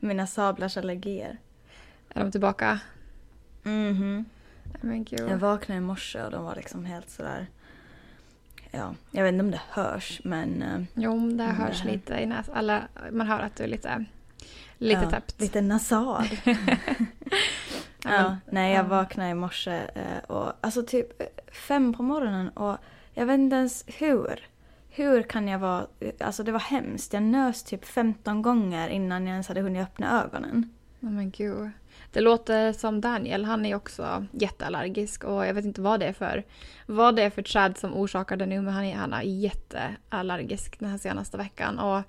mina sablars allergier. Är de tillbaka? Mhm. Men gud. Jag vaknade i morse och de var liksom helt sådär... Ja, jag vet inte om det hörs men... eh, Jo, det Mm, hörs det lite i näsan. Eller man hör att du är lite, lite ja, täppt. Lite nasal. Ja, ja, men- nej, jag ja. vaknade i morse eh, och alltså typ eh, fem på morgonen och jag vet inte ens hur. Hur kan jag vara... Alltså det var hemskt. Jag nös typ 15 gånger innan jag ens hade hunnit öppna ögonen. Ja, men gud. Det låter som Daniel, han är också jätteallergisk och jag vet inte vad det är för, vad det är för träd som orsakar det nu men han är, han är jätteallergisk den här senaste veckan och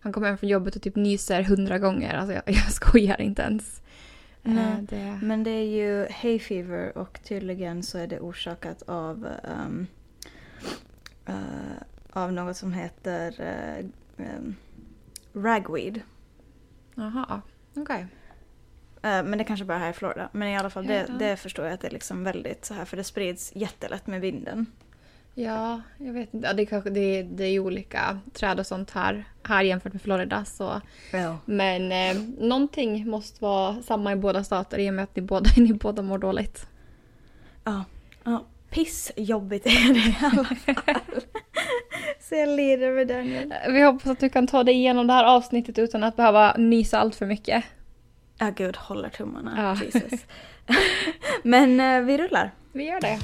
han kommer hem från jobbet och typ nyser hundra gånger. Alltså jag, jag skojar inte ens. Nej. Eh, det, Men det är ju hay fever och tydligen så är det orsakat av ehm, eh, av något som heter uh, ragweed. Jaha, okej. Eh, men det kanske bara är här i Florida. Men i alla fall det, Ja. det förstår jag att det är liksom väldigt så här för det sprids jättelätt med vinden. Ja, jag vet inte. Ja, det, är kanske, det, det är olika träd och sånt här, här jämfört med Florida. Så. Ja. Men eh, någonting måste vara samma i båda stater i och med att ni båda, ni båda mår dåligt. Ja. ja. Pissjobbigt är det i alla fall. så jag lider med Daniel. Vi hoppas att du kan ta dig igenom det här avsnittet utan att behöva nysa allt för mycket. Ja gud, håller tummarna. Ja. Jesus. men eh, vi rullar. Vi gör det.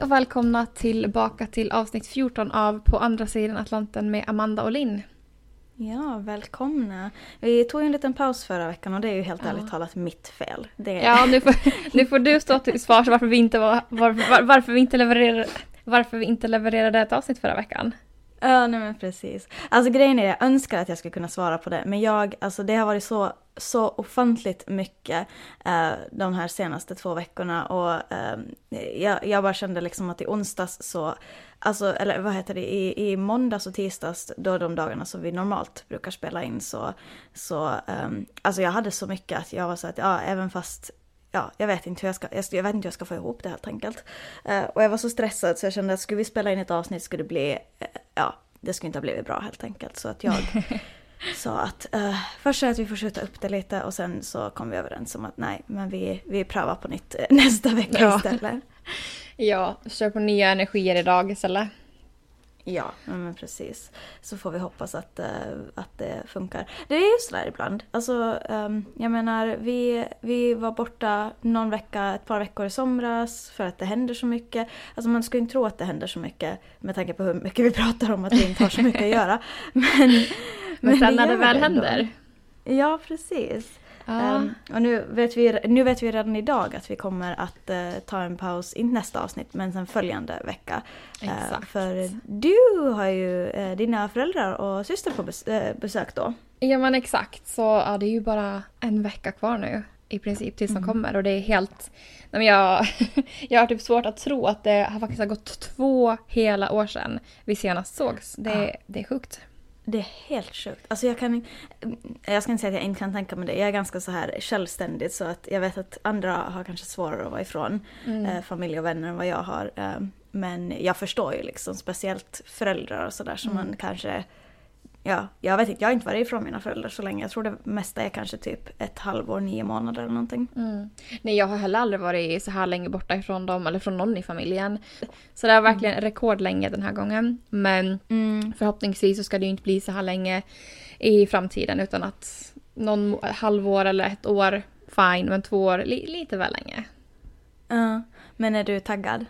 Hej och välkomna tillbaka till avsnitt 14 av På andra sidan Atlanten med Amanda och Linn. Ja, välkomna. Vi tog en liten paus förra veckan och det är ju helt Ja. ärligt talat mitt fel. Det. Ja, nu får, nu får du stå till svars varför vi inte, var, var, var, varför vi inte levererade varför vi inte levererade ett avsnitt förra veckan. Ja, nej men precis. Alltså grejen är, jag önskar att jag skulle kunna svara på det, men jag, alltså det har varit så, så ofantligt mycket eh, de här senaste två veckorna och eh, jag, jag bara kände liksom att i onsdags så, alltså, eller vad heter det, i, i måndags och tisdags, då de dagarna som vi normalt brukar spela in så, så eh, alltså jag hade så mycket att jag var så att, ja, även fast Ja, jag vet inte hur jag ska, jag, jag vet inte hur jag ska få ihop det helt enkelt. Uh, och jag var så stressad så jag kände att skulle vi spela in ett avsnitt skulle det bli, uh, ja, det skulle inte ha blivit bra helt enkelt. Så att jag sa att uh, först att vi får skjuta upp det lite och sen så kom vi överens om att nej, men vi, vi prövar på nytt eh, nästa vecka Ja. istället. Ja, kör på nya energier idag istället. Ja, men precis. Så får vi hoppas att, eh, att det funkar. Det är ju sådär ibland. Alltså, ehm, jag menar, vi, vi var borta någon vecka, ett par veckor i somras för att det händer så mycket. Alltså man skulle inte tro att det händer så mycket med tanke på hur mycket vi pratar om att vi inte har så mycket att göra. Men, Men, sen när det väl ändå. händer. Ja, precis. Ja. Ehm, och nu vet, vi, nu vet vi redan idag att vi kommer att eh, ta en paus, inte nästa avsnitt, men sen följande vecka. Exakt. för du har ju eh, dina föräldrar och syster på bes- eh, besök då. Ja men exakt, så ja, det är ju bara en vecka kvar nu i princip tills de kommer och det är helt... Nej, men jag, jag har typ svårt att tro att det har faktiskt har gått två hela år sedan vi senast sågs. Det, det är sjukt. Det är helt sjukt. Alltså jag kan Jag ska inte säga att jag inte kan tänka mig det. Jag är ganska så här självständig så att jag vet att andra har kanske svårare att vara ifrån eh, familj och vänner än vad jag har. Eh, men jag förstår ju liksom speciellt föräldrar och sådär som man kanske Ja, jag vet inte, jag har inte varit ifrån mina föräldrar så länge. Jag tror det mesta är kanske typ ett halvår, nio månader eller någonting. Mm. Nej, jag har heller aldrig varit så här länge borta ifrån dem eller från någon i familjen. Så det är verkligen rekordlänge den här gången. Men förhoppningsvis så ska det ju inte bli så här länge i framtiden utan att någon halvår eller ett år, fine, men två år, li, lite väl länge. Ja, men är du taggad?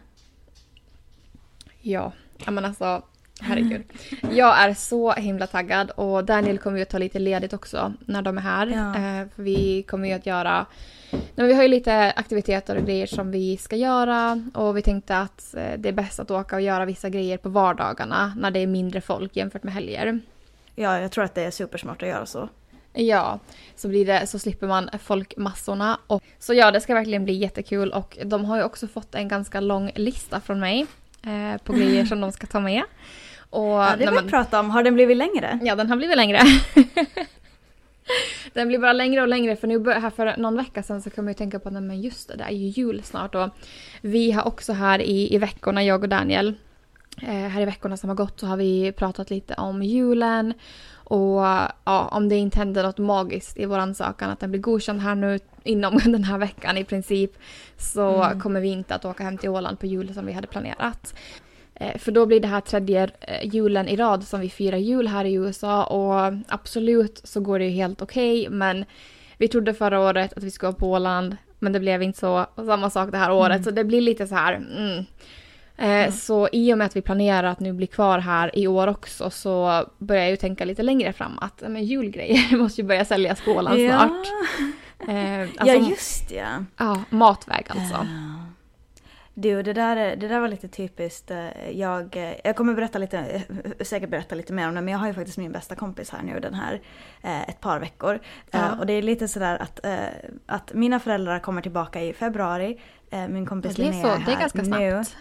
Ja, ja men alltså herregud. Jag är så himla taggad och Daniel kommer ju att ta lite ledigt också när de är här. Ja. Eh, för vi kommer ju att göra, nej, vi har ju lite aktiviteter och grejer som vi ska göra och vi tänkte att eh, det är bäst att åka och göra vissa grejer på vardagarna när det är mindre folk jämfört med helger. Ja, jag tror att det är supersmart att göra så. Ja, så, blir det, så slipper man folkmassorna. Och, så ja, det ska verkligen bli jättekul och de har ju också fått en ganska lång lista från mig eh, på grejer som de ska ta med. Och, Ja, det vill vi men- prata om. Har den blivit längre? Ja, den har blivit längre. Den blir bara längre och längre för nu här för någon vecka sedan så kom jag ju tänka på att men just det, det är ju jul snart och vi har också här i, i veckorna, jag och Daniel, eh, här i veckorna som har gått så har vi pratat lite om julen och ja, om det inte händer något magiskt i vår ansökan att den blir godkänd här nu inom den här veckan i princip så Mm. kommer vi inte att åka hem till Åland på jul som vi hade planerat. Eh, För då blir det här tredje eh, julen i rad som vi firar jul här i USA och absolut så går det ju helt okej men vi trodde förra året att vi skulle vara på Åland men det blev inte så. Och samma sak det här året Mm. så det blir lite så här mm. Eh, Ja. Så i och med att vi planerar att nu bli kvar här i år också så börjar jag ju tänka lite längre fram att ja, men julgrejer måste ju börja säljas på Åland snart. Eh, alltså, ja, just ja. ja, matväg alltså. Ja. Du, det där, är- det där var lite typiskt. eh, Jag, eh, jag kommer berätta lite, eh, säkert berätta lite mer om det, men jag har ju faktiskt min bästa kompis här nu den här ett par veckor. Ja. Och det är lite sådär att, att mina föräldrar kommer tillbaka i februari. Min kompis det är Linnea så, är det är här ganska nu. snabbt.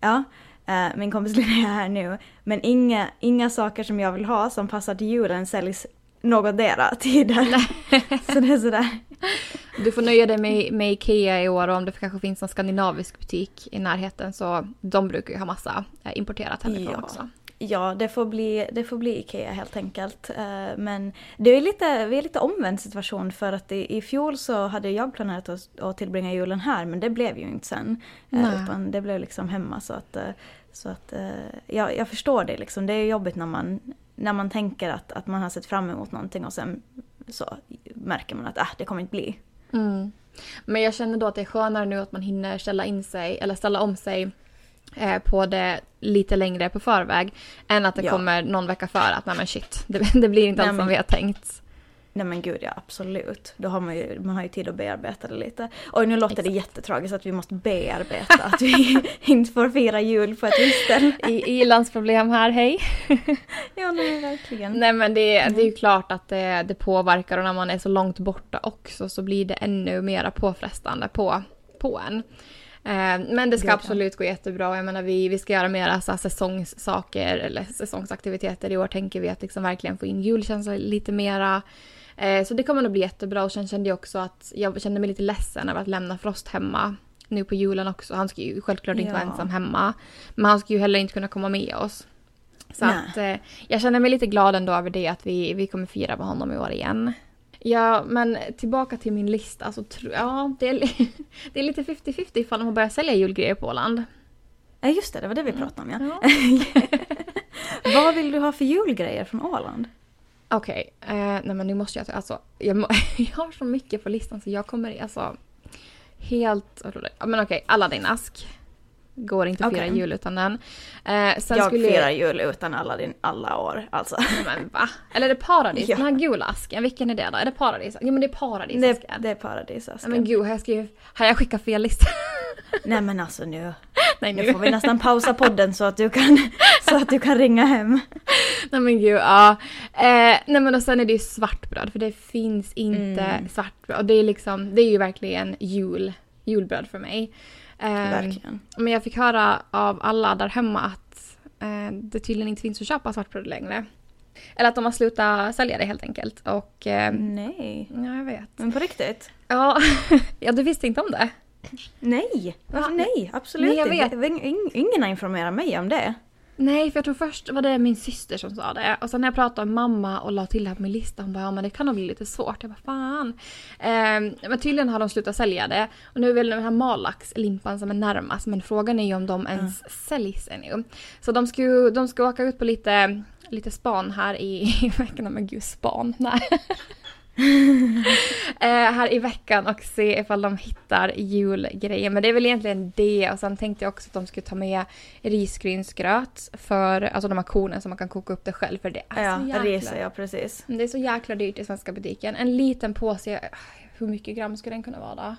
Ja, eh, min kompis Linnea är här nu. Men inga, inga saker som jag vill ha som passar till julen säljs någotdera tider. så det är sådär. Du får nöja dig med, med Ikea i år och om det kanske finns någon skandinavisk butik i närheten så de brukar ju ha massa eh, importerat härifrån Ja. också. Ja, det får bli, det får bli Ikea helt enkelt. Eh, Men det är lite, vi är lite omvänd situation för att i, i fjol så hade jag planerat att, att tillbringa julen här men det blev ju inte sen. Eh, Nej. Utan det blev liksom hemma så att, så att jag, jag förstår det liksom. Det är jobbigt när man, när man tänker att, att man har sett fram emot någonting och sen så märker man att äh, det kommer inte bli. Mm. Men jag känner då att det är skönare nu att man hinner ställa in sig eller ställa om sig eh, på det lite längre på förväg än att det Ja. kommer någon vecka före att nej men shit, det, det blir inte Nej, alls som men- vi har tänkt. Nej men gud ja, absolut. Då har man ju, man har ju tid att bearbeta det lite. Oj nu låter det Exakt. jättetragiskt att vi måste bearbeta att vi inte får fira jul på ett visst ställe. I, i-landsproblem här, hej. Ja nej verkligen. Nej men det, det är ju klart att det, det påverkar och när man är så långt borta också så blir det ännu mera påfrestande på, på en. Eh, Men det ska absolut gå jättebra. Jag menar vi, vi ska göra mera så här säsongssaker eller säsongsaktiviteter. I år tänker vi att liksom verkligen få in julkänsla lite mera. Eh, Så det kommer nog bli jättebra och sen kände jag också att jag kände mig lite ledsen över att lämna Frost hemma nu på julen också. Han ska ju självklart inte vara Ja. ensam hemma. Men han ska ju heller inte kunna komma med oss. Så Nej. att eh, jag känner mig lite glad ändå över det att vi, vi kommer fira med honom i år igen. Ja, men tillbaka till min lista. Så tro, ja, det är, det är lite 50-50 ifall de börjar sälja julgrejer på Åland. Ja just det, det var det vi pratade om ja. Ja. Vad vill du ha för julgrejer från Åland? Okej, eh, nej men nu måste jag... Alltså, jag, må- jag har så mycket på listan så jag kommer alltså... Helt... Men okej, Aladdin-ask. Går inte att fira Okej. jul utan den. Eh, sen jag skulle firar jul utan alla, din, alla år alltså. Men va? Eller är det paradis? Ja. Den här gula asken, vilken är det då? Är det paradis? Jo men det är Det, paradisasken. det är paradisasken. Men gud, har jag skrivit... Har jag skickat fel lista? Nej men alltså nu, Nej nu får vi nästan pausa podden så att du kan, så att du kan ringa hem. Nej men gud, ja. Eh, nej men och sen är det ju svartbröd för det finns inte Mm. svartbröd. Och det är liksom, det är ju verkligen jul, julbröd för mig. Verkligen. Men jag fick höra av alla där hemma att eh, det tydligen inte finns att köpa svartbröd längre. Eller att de har slutat sälja det helt enkelt. Och eh, Nej. ja, jag vet. Men på riktigt? Ja, ja, du visste inte om det? Nej, varför Va? nej? Absolut Nej, jag inte. vet. Ing- Ingen har informerat mig om det. Nej, för jag tror först var det min syster som sa det. Och sen när jag pratade med mamma och la till det här på min lista, hon bara ja men det kan nog bli lite svårt. Jag bara fan. Ehm, men tydligen har de slutat sälja det. Och nu är väl den här Malax-limpan som är närmast. Men frågan är ju om de ens säljs ännu. Så de ska ju de ska åka ut på lite, lite span här i, i veckan. Men gud, span? Nej. eh, här i veckan och se ifall de hittar julgrejer. Men det är väl egentligen det. Och sen tänkte jag också att de skulle ta med risgrynsgröt för alltså de här kornen som man kan koka upp det själv. För det är Ja, så jäkla... reser jag precis. Det är så jäkla dyrt i svenska butiken. En liten påse, hur mycket gram skulle den kunna vara då?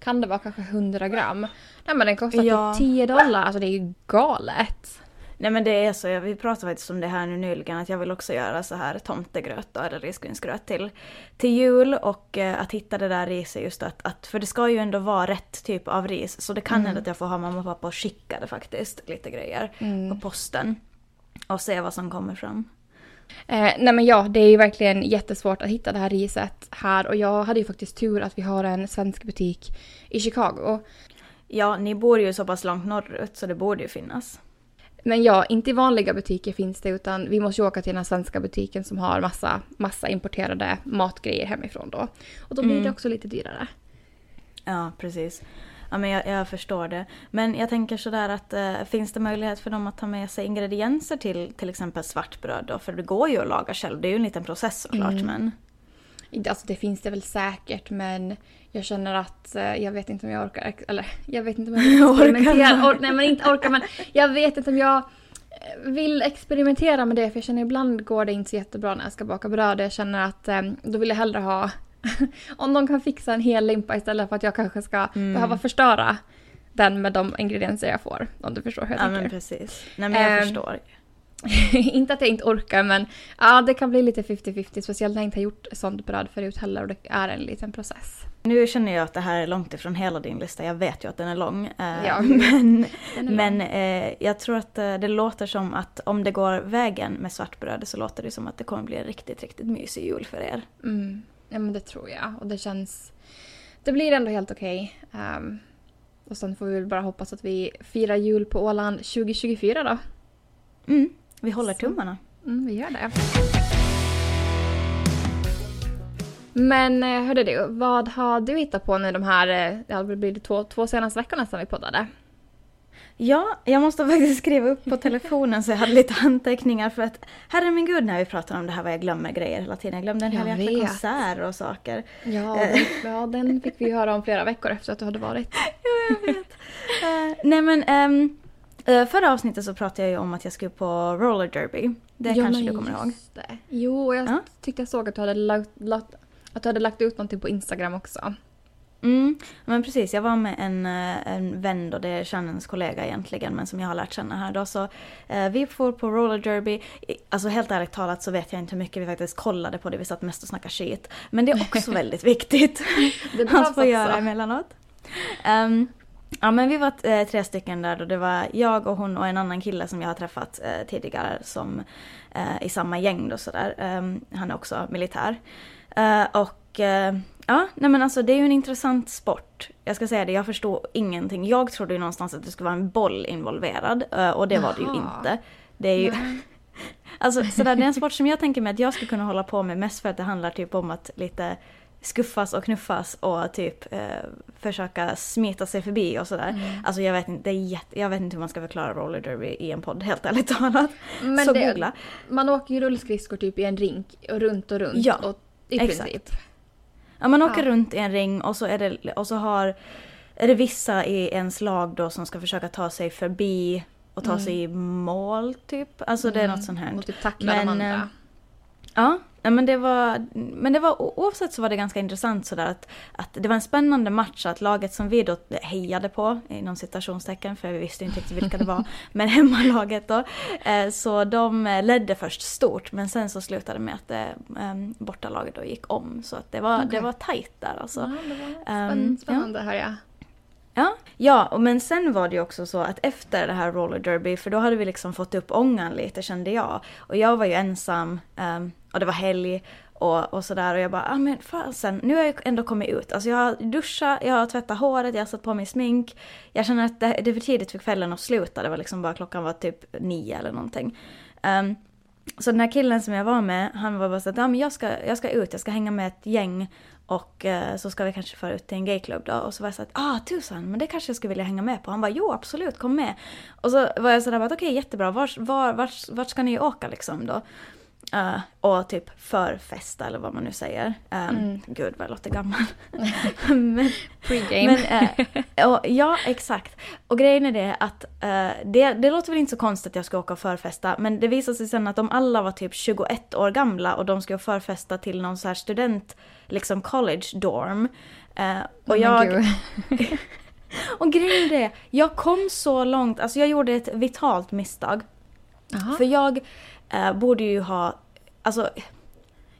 Kan det vara kanske 100 gram? Nej men den kostar Ja. typ 10 dollar. Alltså det är ju galet. Nej men det är så, vi pratade faktiskt om det här nu nyligen att jag vill också göra så här tomtegröt då, eller risgrynsgröt till, till jul och eh, att hitta det där riset just att, att, för det ska ju ändå vara rätt typ av ris så det kan Mm. hända att jag får ha mamma och pappa och skicka det faktiskt, lite grejer Mm. på posten och se vad som kommer fram. Eh, nej men ja, det är ju verkligen jättesvårt att hitta det här riset här och jag hade ju faktiskt tur att vi har en svensk butik i Chicago. Ja, ni bor ju så pass långt norrut så det borde ju finnas. Men ja, inte i vanliga butiker finns det utan vi måste ju åka till den här svenska butiken som har massa, massa importerade matgrejer hemifrån då. Och då blir Mm. det också lite dyrare. Ja, precis. Ja, men jag, jag förstår det. Men jag tänker sådär att eh, finns det möjlighet för dem att ta med sig ingredienser till till exempel svartbröd då? För det går ju att laga själv. Det är ju en liten process såklart Mm. men... Alltså det finns det väl säkert men jag känner att eh, jag vet inte om jag orkar, eller jag vet inte om jag Orkar. experimentera. Or, nej men inte orkar men jag vet inte om jag eh, vill experimentera med det för jag känner ibland går det inte så jättebra när jag ska baka bröd. Jag känner att eh, då vill jag hellre ha om de kan fixa en hel limpa istället för att jag kanske ska Mm. behöva förstöra den med de ingredienser jag får. Om du förstår hur jag Ja tänker. men precis. Nej men jag Ehm, förstår. inte att jag inte orkar men ja, det kan bli lite 50-50 speciellt när jag inte har gjort sånt bröd förut heller och det är en liten process. Nu känner jag att det här är långt ifrån hela din lista. Jag vet ju att den är lång. eh, Ja. Men, är men eh, jag tror att eh, det låter som att om det går vägen med svartbröd så låter det som att det kommer bli en riktigt, riktigt mysig jul för er. Mm. Ja men det tror jag och det känns... Det blir ändå helt okej. Ehm, och sen får vi väl bara hoppas att vi firar jul på Åland 2024 då. Mm, vi håller Så. tummarna. Mm, vi gör det. Men eh, hörde du, vad har du hittat på nu de här, eh, ja, det blir två, två senaste veckorna sedan vi poddade? Ja, jag måste faktiskt skriva upp på telefonen så jag hade lite anteckningar för att herre min gud när vi pratar om det här vad jag glömmer grejer hela tiden. Jag glömde en hel Jag jäkla vet. konsert och saker. Ja, Eh. den, ja, den fick vi höra om flera veckor efter att du hade varit. Eh, nej men um, förra avsnittet så pratade jag ju om att jag skulle på roller derby. Det Ja, kanske du kommer ihåg. Det. Jo, och jag Ja. tyckte jag såg att du hade lagt, lagt, att du hade lagt ut någonting på Instagram också. Mm, men precis, jag var med en, eh, en vän då, det är Shannons kollega egentligen, men som jag har lärt känna här då. Så eh, vi får på roller derby. Alltså helt ärligt talat så vet jag inte hur mycket vi faktiskt kollade på det, vi satt mest och snackade skit. Men det är också väldigt viktigt. Det behövs får göra också. emellanåt. Um, ja men vi var eh, tre stycken där då. Det var jag och hon och en annan kille som jag har träffat eh, tidigare som eh, i samma gäng då sådär. Ehm, han är också militär. Eh, och eh, ja, nej men alltså det är ju en intressant sport. Jag ska säga det, jag förstår ingenting. Jag trodde ju någonstans att det skulle vara en boll involverad och det var det ju Jaha. inte. Det är ju. Alltså sådär, det är en sport som jag tänker mig att jag skulle kunna hålla på med mest för att det handlar typ om att lite skuffas och knuffas och typ eh, försöka smita sig förbi och sådär. Mm. Alltså jag vet, inte, det är jätte, jag vet inte hur man ska förklara roller derby i en podd helt ärligt talat. Men Så det, googla. Man åker ju rullskridskor typ i en rink och runt och runt. Ja, och, I exakt. princip. Ja, man åker Ja. runt i en ring och så, är det, och så har, är det vissa i ens lag då som ska försöka ta sig förbi och ta Mm. sig i mål typ. Alltså det är Mm. något sånt här. Och typ tackla de Men, eh, andra. Ja, men det var, men det var oavsett så var det ganska intressant sådär att, att det var en spännande match att laget som vi då hejade på, inom citationstecken för vi visste inte riktigt vilka det var, men hemmalaget då, eh, så de eh, ledde först stort men sen så slutade det med att eh, em, bortalaget då gick om så att det var, Okej. det var tajt där alltså. ja, det var spänn, spännande hör jag. Ja, ja men sen var det ju också så att efter det här roller derby, för då hade vi liksom fått upp ångan lite kände jag. Och jag var ju ensam ehm, och det var helg och, och sådär och jag bara, ah, men fasen, nu har jag ändå kommit ut. Alltså jag har duschat, jag har tvättat håret, jag har satt på mig smink. Jag känner att det, det är för tidigt för kvällen att sluta, det var liksom bara klockan var typ nio eller någonting. Um, så den här killen som jag var med, han var bara så att ja, men jag, ska, jag ska ut, jag ska hänga med ett gäng och eh, så ska vi kanske föra ut till en gayklubb då. Och så var jag så att ah tusan, men det kanske jag skulle vilja hänga med på. Han bara jo absolut, kom med. Och så var jag sådär bara att okej jättebra, vart, var, var, vart ska ni åka liksom då? Eh, och typ förfesta eller vad man nu säger. Um, Mm. Gud vad jag låter gammal. men, Pre-game. men, eh, och, ja, exakt. Och grejen är det att eh, det, det låter väl inte så konstigt att jag ska åka och förfesta, men det visade sig sen att de alla var typ 21 år gamla och de ska förfesta till någon så här student, liksom college dorm. Och Men jag... Och grejen är det, jag kom så långt, alltså jag gjorde ett vitalt misstag. Jaha. För jag eh, borde ju ha, alltså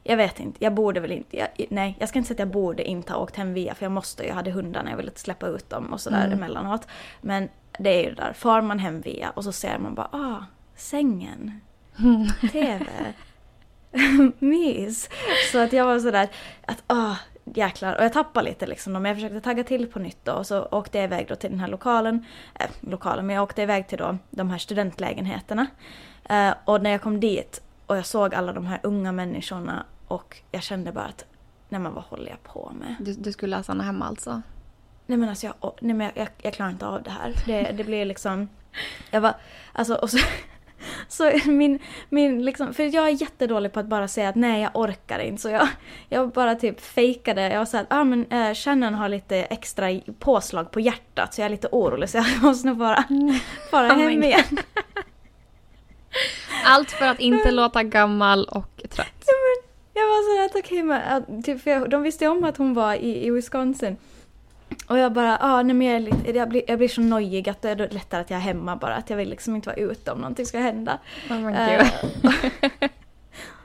jag vet inte, jag borde väl inte, jag, nej jag ska inte säga att jag borde inte ha åkt hem via för jag måste ju, jag hade hundarna, jag ville släppa ut dem och sådär Mm. emellanåt. Men det är ju det där, far man hem via och så ser man bara ah, sängen, TV. mys. Så att jag var sådär att åh, jäklar. Och jag tappade lite liksom. Men jag försökte tagga till på nytt då. Och så åkte jag iväg då till den här lokalen. Äh, lokalen, men jag åkte iväg till då de här studentlägenheterna. Uh, och när jag kom dit och jag såg alla de här unga människorna och jag kände bara att nej men vad håller jag på med? Du, du skulle stanna hemma alltså? Nej men alltså jag, nej, men jag, jag, jag klarar inte av det här. Det, det blir liksom... Jag var, alltså och så, så min, min liksom, för jag är jättedålig på att bara säga att nej jag orkar inte. Så jag, jag bara typ fejkade. Jag sa att ah, men, eh, Shannon har lite extra påslag på hjärtat så jag är lite orolig så jag måste nog bara, bara hem igen. Allt för att inte låta gammal och trött. Jag var så att okej, okay, typ, för de visste om att hon var i, i Wisconsin. Och jag bara, ah, nej, men jag, är, jag, blir, jag blir så nojig att det är lättare att jag är hemma bara. Att jag vill liksom inte vara ute om någonting ska hända. Oh. Uh,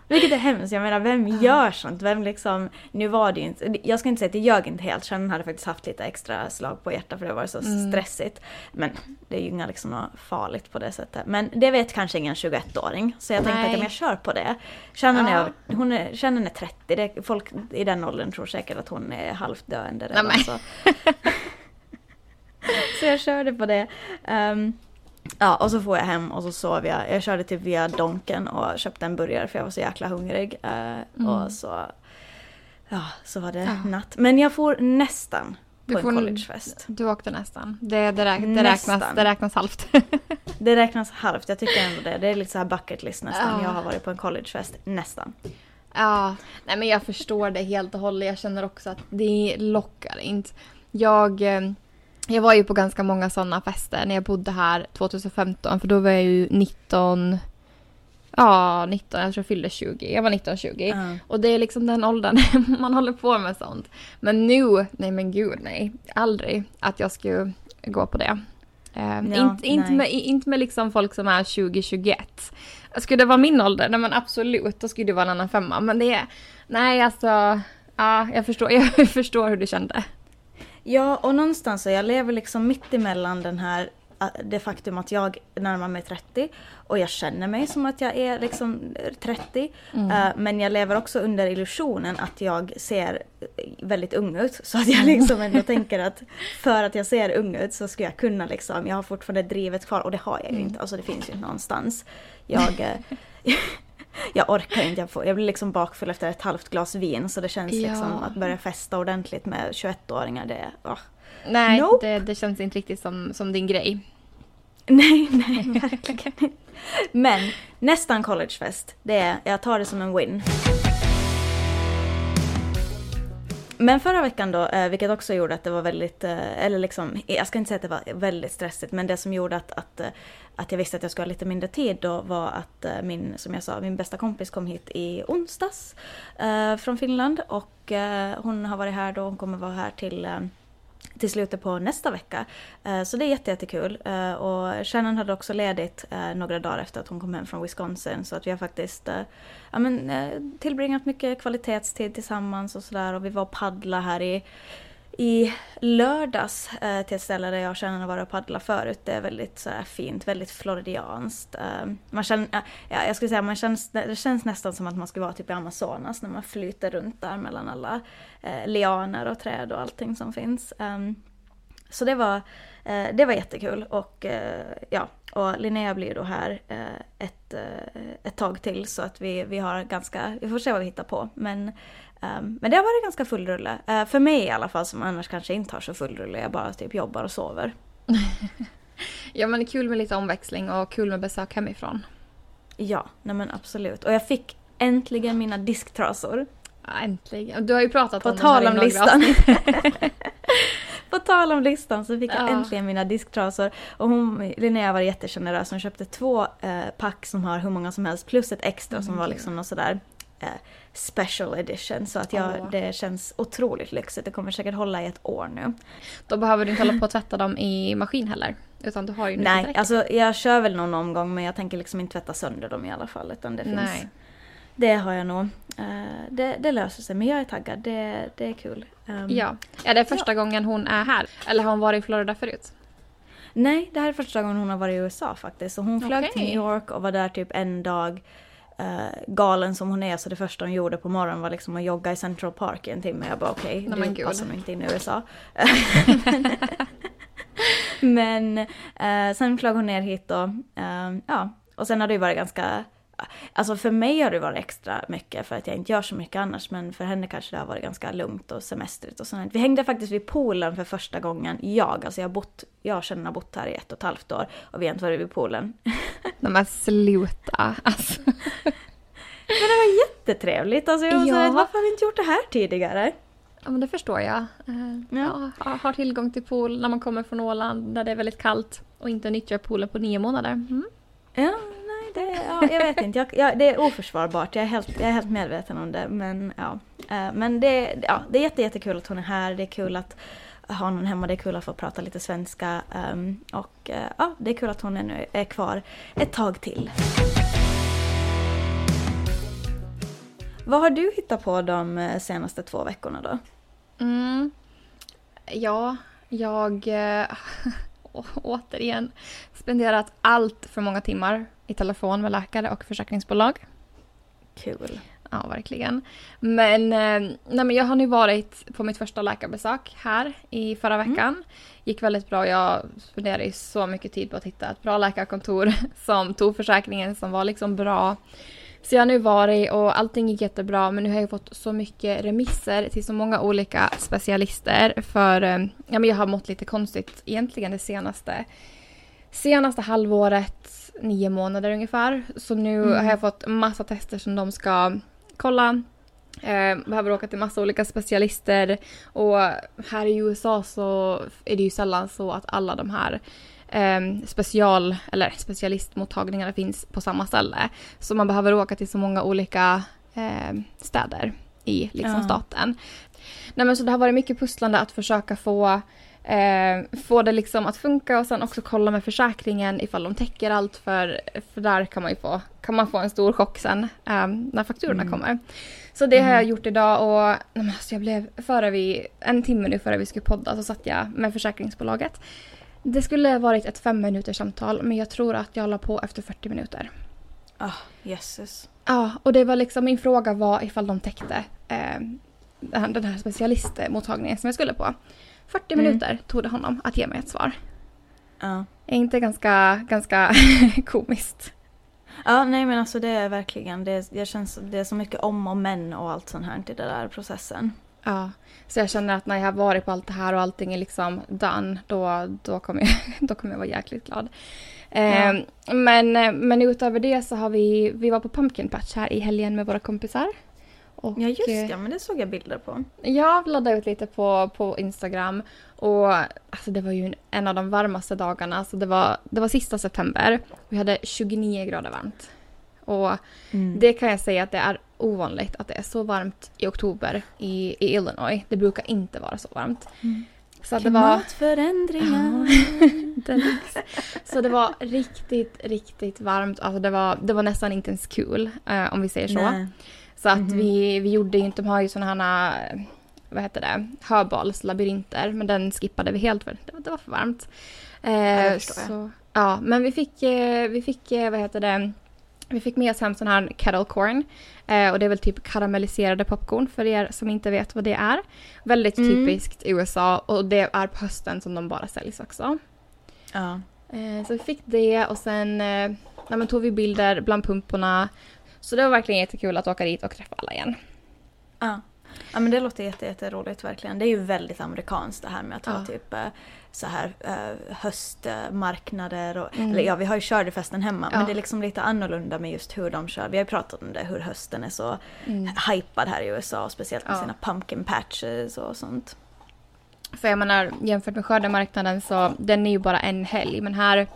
Vilket är hemskt, jag menar vem gör sånt? Vem liksom, nu var det ju inte, jag ska inte säga att det ljög inte helt, Shannon hade faktiskt haft lite extra slag på hjärtat för det var så mm. stressigt. Men det är ju inga liksom något farligt på det sättet. Men det vet kanske ingen 21-åring. Så jag tänkte Nej. att jag kör på det. Shannon, ja. är, hon är, Shannon är 30, det, folk i den åldern tror säkert att hon är halvt döende redan. Nej, så. så jag körde på det. Um, Ja, och så får jag hem och så sov jag. Jag körde typ via Donken och köpte en burgare för jag var så jäkla hungrig. Uh, mm. Och så, ja, så var det ja. natt. Men jag får nästan på du en collegefest. Du åkte nästan. Det, det, räk, det, räknas, det räknas halvt. det räknas halvt, jag tycker ändå det. Det är lite så här bucket list nästan. Ja. Jag har varit på en collegefest, nästan. Ja, nej men jag förstår det helt och hållet. Jag känner också att det lockar inte. Jag eh, jag var ju på ganska många sådana fester när jag bodde här 2015 för då var jag ju 19 Ja, 19, jag tror jag fyllde 20. Jag var 19-20. Mm. Och det är liksom den åldern man håller på med sånt. Men nu, nej men gud nej. Aldrig att jag skulle gå på det. Eh, ja, inte, inte, med, inte med liksom folk som är 20-21. Skulle det vara min ålder, nej men absolut, då skulle det vara en annan femma. Men det är, nej alltså, ja, jag förstår, jag förstår hur du kände. Ja, och någonstans så jag lever liksom mitt emellan den här det faktum att jag närmar mig 30 och jag känner mig som att jag är liksom 30. Mm. Uh, men jag lever också under illusionen att jag ser väldigt ung ut. Så att jag liksom ändå tänker att för att jag ser ung ut så ska jag kunna liksom, jag har fortfarande drivet kvar och det har jag ju mm. inte. Alltså det finns ju inte någonstans. Jag, eh, jag orkar inte, jag, får, jag blir liksom bakfull efter ett halvt glas vin så det känns ja. liksom att börja festa ordentligt med 21-åringar det, oh. Nej, nope. det, det, känns inte riktigt som, som din grej. Nej, nej, verkligen inte. Men nästan collegefest, det är, jag tar det som en win. Men förra veckan då, eh, vilket också gjorde att det var väldigt, eh, eller liksom, jag ska inte säga att det var väldigt stressigt, men det som gjorde att, att, eh, att jag visste att jag skulle ha lite mindre tid då var att min, som jag sa, min bästa kompis kom hit i onsdags från Finland och hon har varit här då, hon kommer vara här till till slutet på nästa vecka. Eh, så det är jättekul. Eh, och Shannon hade också ledigt eh, några dagar efter att hon kom hem från Wisconsin. Så att vi har faktiskt ja, men, tillbringat mycket kvalitetstid tillsammans och sådär. Och vi var och paddla här i i lördags eh, till ett ställe där jag känner att vara och paddla förut. Det är väldigt så här, fint, väldigt floridianskt. Eh, man känner, ja, jag skulle säga, man känns, det känns nästan som att man skulle vara typ i Amazonas när man flyter runt där mellan alla eh, lianer och träd och allting som finns. Ehm, så det var, eh, det var jättekul och eh, ja, och Linnea blir då här eh, ett, eh, ett tag till så att vi, vi har ganska, vi får se vad vi hittar på. Men Um, men det har varit ganska full rulle. Uh, för mig i alla fall som annars kanske inte har så full rulle. Jag bara typ jobbar och sover. ja men det är kul med lite omväxling och kul med besök hemifrån. Ja, nej men absolut. Och jag fick äntligen mina disktrasor. Äntligen. Du har ju pratat På om tal om listan. På tal om listan så fick jag ja. äntligen mina disktrasor. Och hon, Linnea var jättegenerös. Hon köpte två eh, pack som har hur många som helst plus ett extra mm. som var liksom något sådär eh, special edition. Så att jag, oh. det känns otroligt lyxigt. Det kommer säkert hålla i ett år nu. Då behöver du inte hålla på att tvätta dem i maskin heller? Utan du har ju Nej, alltså jag kör väl någon omgång men jag tänker liksom inte tvätta sönder dem i alla fall. Utan det finns... Nej. Det har jag nog. Uh, det, det, löser sig men jag är taggad. Det, det är kul. Um, ja. Är det första ja. gången hon är här? Eller har hon varit i Florida förut? Nej, det här är första gången hon har varit i USA faktiskt. Så hon flög okay. till New York och var där typ en dag uh, galen som hon är så det första hon gjorde på morgonen var liksom att jogga i Central Park i en timme. Jag bara okej, okay, det passar nog inte in i USA. men uh, sen flög hon ner hit och uh, ja, och sen har det ju varit ganska Alltså för mig har det varit extra mycket för att jag inte gör så mycket annars men för henne kanske det har varit ganska lugnt och semestrigt och sånt. Vi hängde faktiskt vid poolen för första gången, jag, alltså jag, bott, jag känner har bott här i ett och ett halvt år och vi har inte varit vid poolen. Nej men sluta alltså. Men det var jättetrevligt, alltså jag var ja. så varför har vi inte gjort det här tidigare? Ja men det förstår jag. Uh, ja. ja. har tillgång till pool när man kommer från Åland där det är väldigt kallt och inte nyttjar poolen på nio månader. Mm. Ja, det, ja, jag vet inte. Jag, jag, det är oförsvarbart. Jag är, helt, jag är helt medveten om det. Men, ja. Eh, men det, ja, det är jätte, jättekul att hon är här. Det är kul att ha någon hemma. Det är kul att få prata lite svenska. Ehm, och eh, ja, det är kul att hon ännu är kvar ett tag till. Vad har du hittat på de eh, senaste två veckorna då? Mm. Ja, jag återigen spenderat allt för många timmar i telefon med läkare och försäkringsbolag. Kul. Ja, verkligen. Men, eh, nej, men jag har nu varit på mitt första läkarbesök här i förra mm. veckan. Mm. gick väldigt bra. Jag spenderade så mycket tid på att hitta ett bra läkarkontor som tog försäkringen som var liksom bra. Så jag har nu varit och allting gick jättebra men nu har jag fått så mycket remisser till så många olika specialister för eh, ja, men jag har mått lite konstigt egentligen det senaste, senaste halvåret, nio månader ungefär. Så nu mm. har jag fått massa tester som de ska kolla. Eh, behöver åka till massa olika specialister och här i USA så är det ju sällan så att alla de här eh, special, eller specialistmottagningarna finns på samma ställe. Så man behöver åka till så många olika eh, städer i liksom, ja. staten. Nej, men så det har varit mycket pusslande att försöka få Eh, få det liksom att funka och sen också kolla med försäkringen ifall de täcker allt för, för där kan man ju få, kan man få en stor chock sen eh, när fakturorna mm. kommer. Så det mm. har jag gjort idag och nej, alltså jag blev, före vi, en timme nu före vi skulle podda så satt jag med försäkringsbolaget det skulle varit ett fem minuters samtal men jag tror att jag la på efter 40 minuter. Ah, oh, jesses. Ja, och det var liksom min fråga var ifall de täckte eh, den här specialistmottagningen som jag skulle på. 40 mm. minuter tog det honom att ge mig ett svar. Ja. Är inte ganska, ganska komiskt? Ja, nej men alltså det är verkligen, det, det, känns, det är så mycket om och men och allt sånt här i den där processen. Ja, så jag känner att när jag har varit på allt det här och allting är liksom done, då, då, kommer, jag, då kommer jag vara jäkligt glad. Ja. Eh, men, men utöver det så har vi, vi var på Pumpkin Patch här i helgen med våra kompisar. Och, ja just det, men det såg jag bilder på. Jag laddade ut lite på, på Instagram och alltså, det var ju en av de varmaste dagarna. Alltså, det, var, det var sista september. Vi hade 29 grader varmt. Och mm. det kan jag säga att det är ovanligt att det är så varmt i oktober i, i Illinois. Det brukar inte vara så varmt. Mm. Så Klimatförändringar. Det var, så det var riktigt, riktigt varmt. Alltså det, var, det var nästan inte ens kul uh, om vi säger så. Nej. Så att mm vi, vi gjorde inte, de har ju sådana här, vad heter det, höbalslabyrinter. Men den skippade vi helt för det var, det var för varmt. Uh, ja, så, ja, men vi fick, uh, vi fick, vad heter det, vi fick med oss hem sån här kettle corn. Eh, och det är väl typ karamelliserade popcorn för er som inte vet vad det är. Väldigt mm. typiskt USA och det är på hösten som de bara säljs också. Ja. Eh, så vi fick det och sen eh, nej, tog vi bilder bland pumporna. Så det var verkligen jättekul att åka dit och träffa alla igen. Ja. Ja men det låter jätte, jätteroligt verkligen. Det är ju väldigt amerikanskt det här med att ha typ eh, så här uh, höstmarknader och, mm. eller ja vi har ju skördefesten hemma ja. men det är liksom lite annorlunda med just hur de kör. Vi har ju pratat om det hur hösten är så mm. hypad här i USA speciellt med ja. sina pumpkin patches och sånt. För jag menar jämfört med skördemarknaden så den är ju bara en helg men här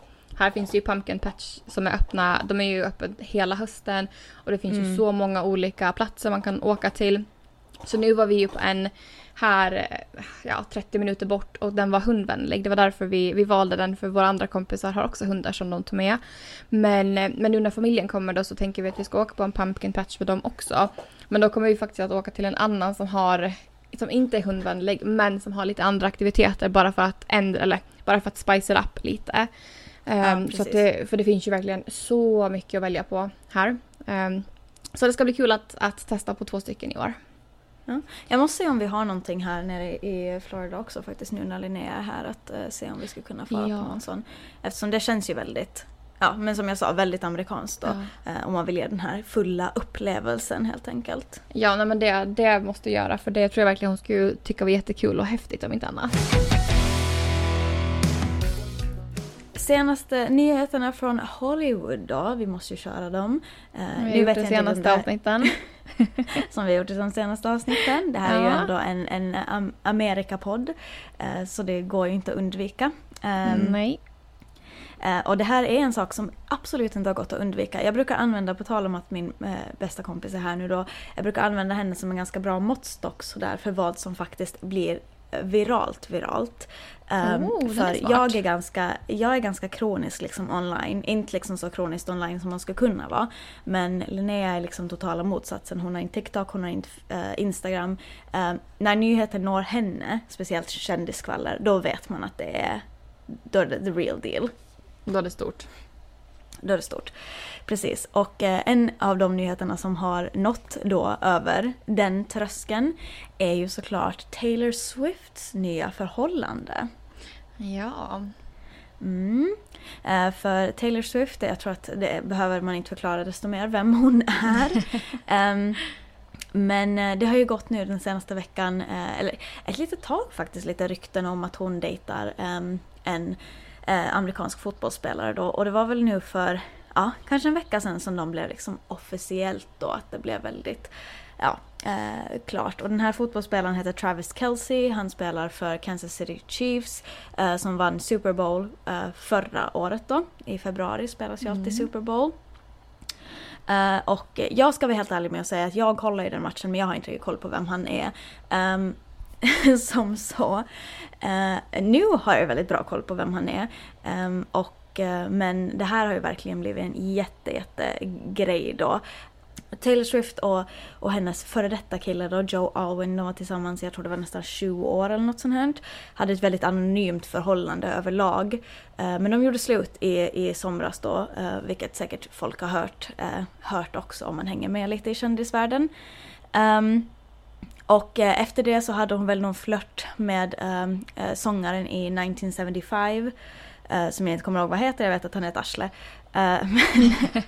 här finns det ju pumpkin patch som är öppna. De är ju öppna hela hösten och det finns mm. ju så många olika platser man kan åka till. Så nu var vi ju på en här ja, 30 minuter bort och den var hundvänlig. Det var därför vi, vi valde den för våra andra kompisar har också hundar som de tog med. Men, men nu när familjen kommer då så tänker vi att vi ska åka på en pumpkin patch med dem också. Men då kommer vi faktiskt att åka till en annan som har som inte är hundvänlig men som har lite andra aktiviteter bara för att ändra, eller bara för att spice up lite. Ja, um, så det, för det finns ju verkligen så mycket att välja på här. Um, så det ska bli kul att, att testa på två stycken i år. Ja. Jag måste se om vi har någonting här nere i Florida också faktiskt nu när Linnea är här. Att uh, se om vi skulle kunna fara ja. på någon sån. Eftersom det känns ju väldigt, ja men som jag sa, väldigt amerikanskt då. Ja. Uh, om man vill ge den här fulla upplevelsen helt enkelt. Ja, nej, men det, det måste göra för det tror jag verkligen hon skulle tycka var jättekul och häftigt om inte annat. Senaste nyheterna från Hollywood då, vi måste ju köra dem. Uh, vi har gjort de senaste avsnitten. som vi har gjort i de senaste avsnitten. Det här ja. är ju ändå en, en Amerikapodd. Uh, så det går ju inte att undvika. Um, Nej. Uh, och det här är en sak som absolut inte har gått att undvika. Jag brukar använda, på tal om att min uh, bästa kompis är här nu då, jag brukar använda henne som en ganska bra måttstock sådär för vad som faktiskt blir viralt viralt. Um, oh, för jag är, ganska, jag är ganska kronisk liksom online. Inte liksom så kroniskt online som man skulle kunna vara. Men Linnea är liksom totala motsatsen. Hon har inte TikTok, hon har inte uh, Instagram. Uh, när nyheter når henne, speciellt kändiskvaller, då vet man att det är, då är det the real deal. Då är det stort. Då är det stort. Precis, och eh, en av de nyheterna som har nått då över den tröskeln är ju såklart Taylor Swifts nya förhållande. Ja. Mm. Eh, för Taylor Swift, jag tror att det behöver man inte förklara desto mer vem hon är. um, men eh, det har ju gått nu den senaste veckan, eller ett litet tag faktiskt, lite rykten om att hon dejtar um, en eh, amerikansk fotbollsspelare då. Och det var väl nu för, ja, kanske en vecka sedan som de blev liksom officiellt då, att det blev väldigt, ja, eh, klart. Och den här fotbollsspelaren heter Travis Kelce, han spelar för Kansas City Chiefs eh, som vann Super Bowl eh, förra året då. I februari spelas ju mm. alltid Super Bowl. Uh, och jag ska vara helt ärlig med att säga att jag kollar i den matchen men jag har inte riktigt koll på vem han är. Um, som så. Uh, eh, nu har jag väldigt bra koll på vem han är. Um, och, uh, men det här har ju verkligen blivit en jätte, jätte grej då. Taylor Swift och, och hennes före detta kille då, Joe Alwyn, de var tillsammans, jag tror det var nästan 20 år eller något sånt här. Hade ett väldigt anonymt förhållande överlag. Eh, men de gjorde slut i, i somras då, eh, vilket säkert folk har hört, eh, hört också om man hänger med lite i kändisvärlden. Um, och eh, efter det så hade hon väl någon flört med ehm, eh, sångaren i 1975 eh, som jag inte kommer ihåg vad heter, jag vet att han är ett arsle. Eh, men,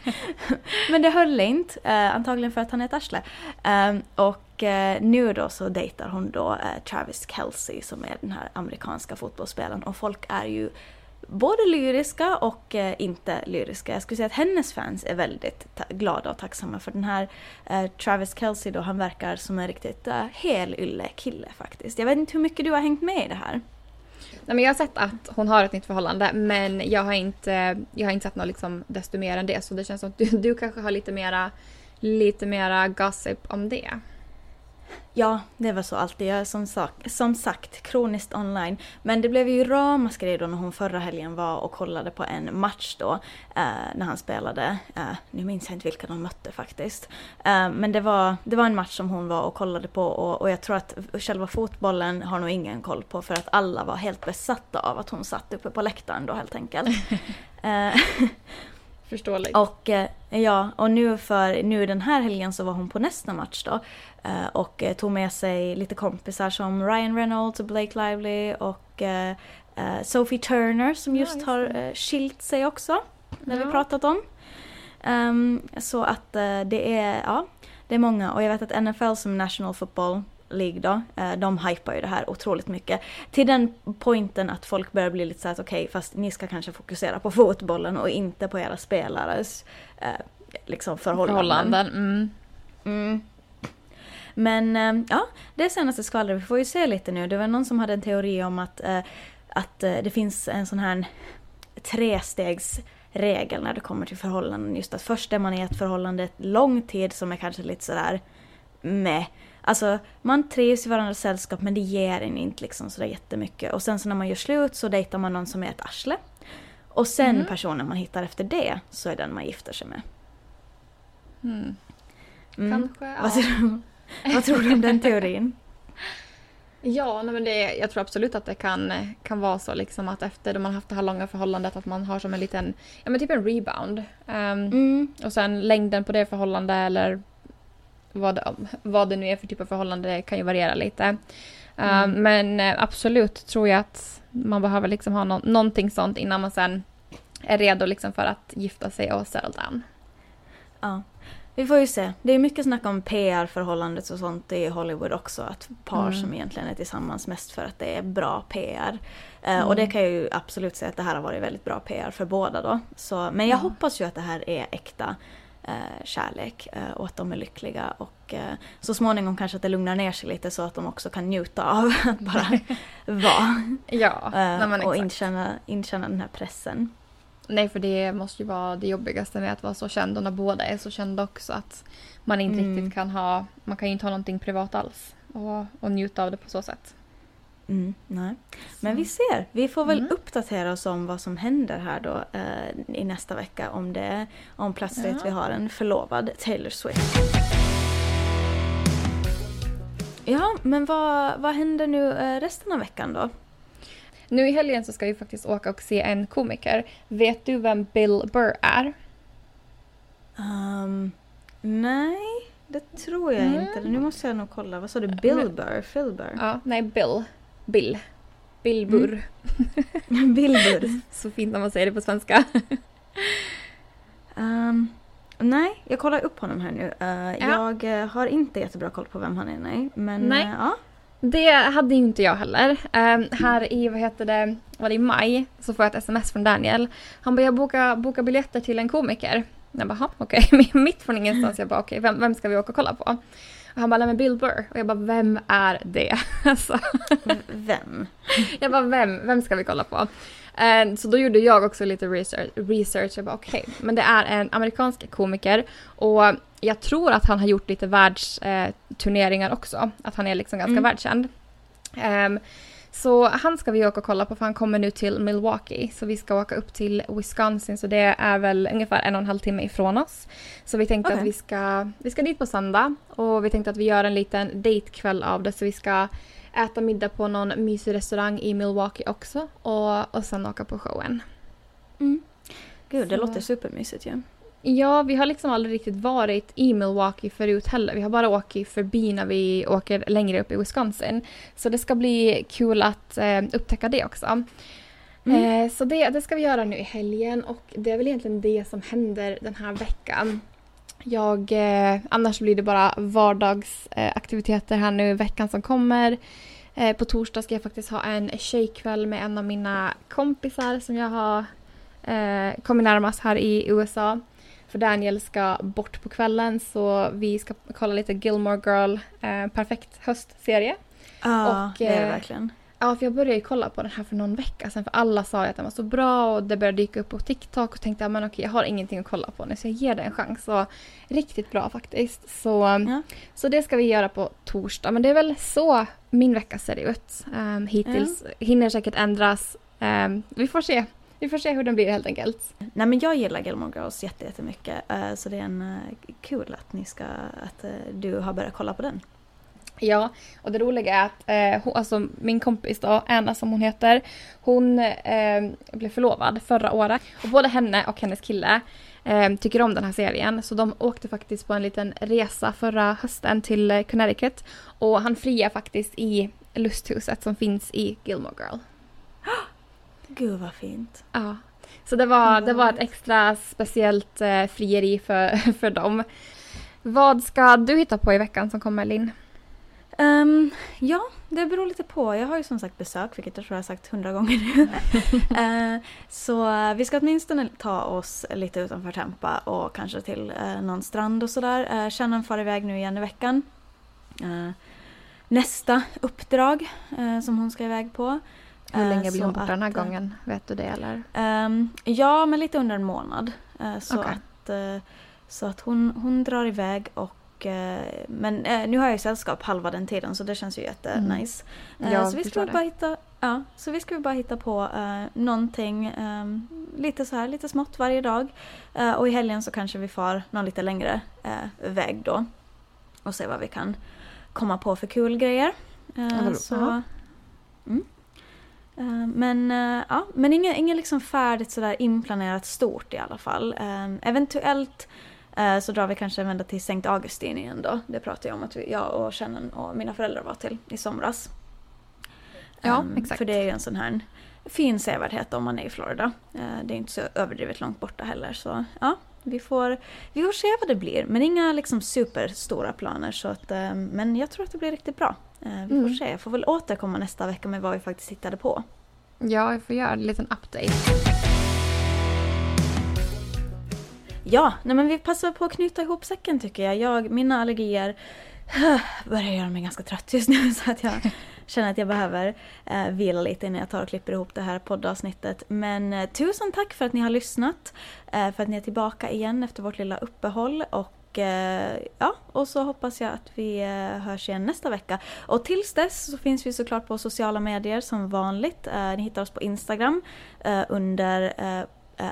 men det höll inte, eh, antagligen för att han är ett arsle. Ehm, och eh, nu då så dejtar hon då Travis Kelce som är den här amerikanska fotbollsspelaren och folk är ju både lyriska och eh, inte lyriska. Jag skulle säga att hennes fans är väldigt glada och tacksamma för den här eh, Travis Kelce då, han verkar som en riktigt eh, helylle kille faktiskt. Jag vet inte hur mycket du har hängt med i det här? Nej, men jag har sett att hon har ett nytt förhållande men jag har inte, jag har inte sett något liksom desto mer än det så det känns som att du, du kanske har lite mera, lite mera gossip om det. Ja, det var så alltid. Jag är som, sak, som sagt kroniskt online. Men det blev ju ramaskri då när hon förra helgen var och kollade på en match då. Eh, när han spelade. Eh, nu minns jag inte vilka de mötte faktiskt. Eh, men det var, det var en match som hon var och kollade på och, och jag tror att själva fotbollen har nog ingen koll på för att alla var helt besatta av att hon satt uppe på läktaren då helt enkelt. Förståeligt. Och, eh, ja, och nu, för, nu den här helgen så var hon på nästa match då. Eh, och eh, tog med sig lite kompisar som Ryan Reynolds och Blake Lively och Sophie Turner som just, ja, just har skilt sig också. Det har vi pratat om. Um, så att det är, ja, det är många och jag vet att NFL som National Football League då, eh, de hypar ju det här otroligt mycket. Till den pointen att folk börjar bli lite såhär, okej okay, fast ni ska kanske fokusera på fotbollen och inte på era spelares eh, liksom förhållanden. förhållanden mm. Mm. Men eh, ja, det senaste skvallret, vi får ju se lite nu. Det var någon som hade en teori om att, att det finns en sån här trestegsregel när det kommer till förhållanden. Just att först är man i ett förhållande lång tid som är kanske lite sådär med Alltså man trivs i varandras sällskap men det ger en inte liksom sådär jättemycket. Och sen så när man gör slut så dejtar man någon som är ett arsle. Och sen mm. personen man hittar efter det så är den man gifter sig med. Mm. Mm. Kanske, ja. Vad tror, vad tror du om den teorin? Ja, nej men det, jag tror absolut att det kan, kan vara så liksom att efter man haft det här långa förhållandet att man har som en liten, ja men typ en rebound. Um, mm. Och sen längden på det förhållandet eller vad, vad det nu är för typ av förhållande kan ju variera lite. Um, mm. Men eh, absolut tror jag att man behöver liksom ha no någonting sånt innan man sen är redo liksom för att gifta sig och settle down. Ja. Vi får ju se. Det är mycket snack om PR-förhållandet och sånt i Hollywood också. Att par mm. som egentligen är tillsammans mest för att det är bra PR. Eh, mm. Och det kan jag ju absolut säga att det här har varit väldigt bra PR för båda då. Så, men jag ja. hoppas ju att det här är äkta eh, kärlek eh, och att de är lyckliga. Och eh, så småningom kanske att det lugnar ner sig lite så att de också kan njuta av att bara vara. ja, eh, och inkänna, inkänna den här pressen. Nej, för det måste ju vara det jobbigaste med att vara så känd och när båda är så kända också att man inte mm. riktigt kan ha, man kan ju inte ha någonting privat alls och, och njuta av det på så sätt. Mm, nej. Men vi ser, vi får väl mm. uppdatera oss om vad som händer här då eh, i nästa vecka om det om plötsligt ja. vi har en förlovad Taylor Swift. Ja, men vad, vad händer nu eh, resten av veckan då? Nu i helgen så ska vi faktiskt åka och se en komiker. Vet du vem Bill Burr är? Um, nej, det tror jag mm. inte. Nu måste jag nog kolla. Vad sa du? Bill Burr? Phil Burr? Ja, nej Bill. Bill. Bill mm. Burr. Mm. Bill Burr. Så fint när man säger det på svenska. um, nej, jag kollar upp honom här nu. Uh, ja. Jag uh, har inte jättebra koll på vem han är, nej. Men nej. Uh, ja. Det hade inte jag heller. Um, här i, vad heter det, var det i maj så får jag ett sms från Daniel. Han bara, jag bokar boka biljetter till en komiker. Jag bara, okej, okay. mitt från ingenstans. Jag bara, okej, okay, vem, vem ska vi åka och kolla på? Och han bara, men Bill Burr. Och jag bara, vem är det? alltså. Vem? jag bara, vem, vem ska vi kolla på? Uh, så då gjorde jag också lite research. research. Jag bara, okej, okay. men det är en amerikansk komiker. Och jag tror att han har gjort lite världsturneringar eh, också. Att han är liksom ganska mm. världskänd. Um, så han ska vi åka och kolla på för han kommer nu till Milwaukee. Så vi ska åka upp till Wisconsin så det är väl ungefär en och en halv timme ifrån oss. Så vi tänkte okay. att vi ska, vi ska dit på söndag och vi tänkte att vi gör en liten datekväll av det så vi ska äta middag på någon mysig restaurang i Milwaukee också och, och sen åka på showen. Mm. Gud, det så. låter supermysigt ju. Ja. Ja, vi har liksom aldrig riktigt varit i Milwaukee förut heller. Vi har bara åkt förbi när vi åker längre upp i Wisconsin. Så det ska bli kul att eh, upptäcka det också. Mm. Eh, så det, det ska vi göra nu i helgen och det är väl egentligen det som händer den här veckan. Jag, eh, annars blir det bara vardagsaktiviteter här nu veckan som kommer. Eh, på torsdag ska jag faktiskt ha en tjejkväll med en av mina kompisar som jag har eh, kommit närmast här i USA. För Daniel ska bort på kvällen så vi ska kolla lite Gilmore Girl, eh, perfekt höstserie. Ja, och, det är det eh, verkligen. Ja, för jag började ju kolla på den här för någon vecka sedan för alla sa att den var så bra och det började dyka upp på TikTok och tänkte att okej, jag har ingenting att kolla på nu så jag ger det en chans. Och riktigt bra faktiskt. Så, ja. så det ska vi göra på torsdag. Men det är väl så min vecka ser ut um, hittills. Ja. Hinner säkert ändras. Um, vi får se vi får se hur den blir helt enkelt. Nej men jag gillar Gilmore Girls jättemycket. Uh, så det är en uh, kul att ni ska, att uh, du har börjat kolla på den. Ja, och det roliga är att eh, hon, alltså min kompis då, Anna som hon heter, hon eh, blev förlovad förra året. Och både henne och hennes kille eh, tycker om den här serien. Så de åkte faktiskt på en liten resa förra hösten till Connecticut. Och han friar faktiskt i lusthuset som finns i Gilmore Girl. Gud vad fint. Ja. Så det var, det var ett extra speciellt eh, frieri för, för dem. Vad ska du hitta på i veckan som kommer Linn? Um, ja, det beror lite på. Jag har ju som sagt besök, vilket jag tror jag har sagt hundra gånger nu. uh, så uh, vi ska åtminstone ta oss lite utanför Tampa och kanske till uh, någon strand och sådär. Uh, Shannon far iväg nu igen i veckan. nästa uppdrag som hon ska iväg på hur länge blir hon borta den här gången? Vet du det eller? Um, ja, men lite under en månad. Uh, så, okay. att, uh, så att hon, hon drar iväg och men nu har jag ju sällskap halva den tiden så det känns ju jättenice. Mm. Ja, så vi ska bara hitta Ja, så vi ska bara hitta på uh, någonting um, lite så här, lite smått varje dag. Uh, och i helgen så kanske vi far någon lite längre uh, väg då. Och se vad vi kan komma på för kul grejer. Uh, så, mm. Uh, men uh, ja, men inget, inget liksom färdigt sådär inplanerat stort i alla fall. eventuellt så drar vi kanske en vända till Sankt Augustin igen då. Det pratade jag om att vi, jag och Shannon och mina föräldrar var till i somras. Ja, um, exakt. För det är ju en sån här fin sevärdhet om man är i Florida. det är inte så överdrivet långt borta heller så ja, vi får, vi får se vad det blir. Men inga liksom superstora planer. Så att, eh, men jag tror att det blir riktigt bra. Eh, vi får mm. se. Jag får väl återkomma nästa vecka med vad vi faktiskt hittade på. Ja, jag får göra en liten update. Ja, nej men vi passar på att knyta ihop säcken tycker jag. jag mina allergier börjar göra mig ganska trött just nu så att jag känner att jag behöver eh, vila lite innan jag tar och klipper ihop det här poddavsnittet. Men eh, tusen tack för att ni har lyssnat, eh, för att ni är tillbaka igen efter vårt lilla uppehåll och eh, ja, och så hoppas jag att vi eh, hörs igen nästa vecka. Och tills dess så finns vi såklart på sociala medier som vanligt. Eh, ni hittar oss på Instagram under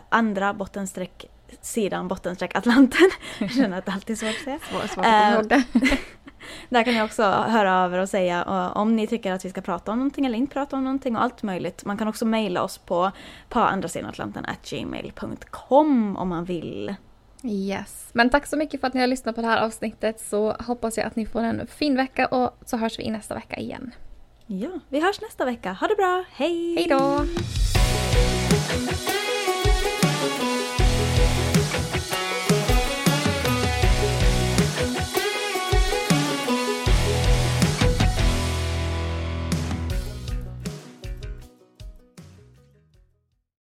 andra bottenstreck sidan bottenstreck Atlanten. Jag känner att det alltid är svårt att säga. Svår, svårt att ihåg det. Där kan ni också höra över och säga om ni tycker att vi ska prata om någonting eller inte prata om någonting och allt möjligt. Man kan också mejla oss på gmail.com om man vill. Yes. Men tack så mycket för att ni har lyssnat på det här avsnittet så hoppas jag att ni får en fin vecka och så hörs vi nästa vecka igen. Ja, vi hörs nästa vecka. Ha det bra. Hej! Hej då!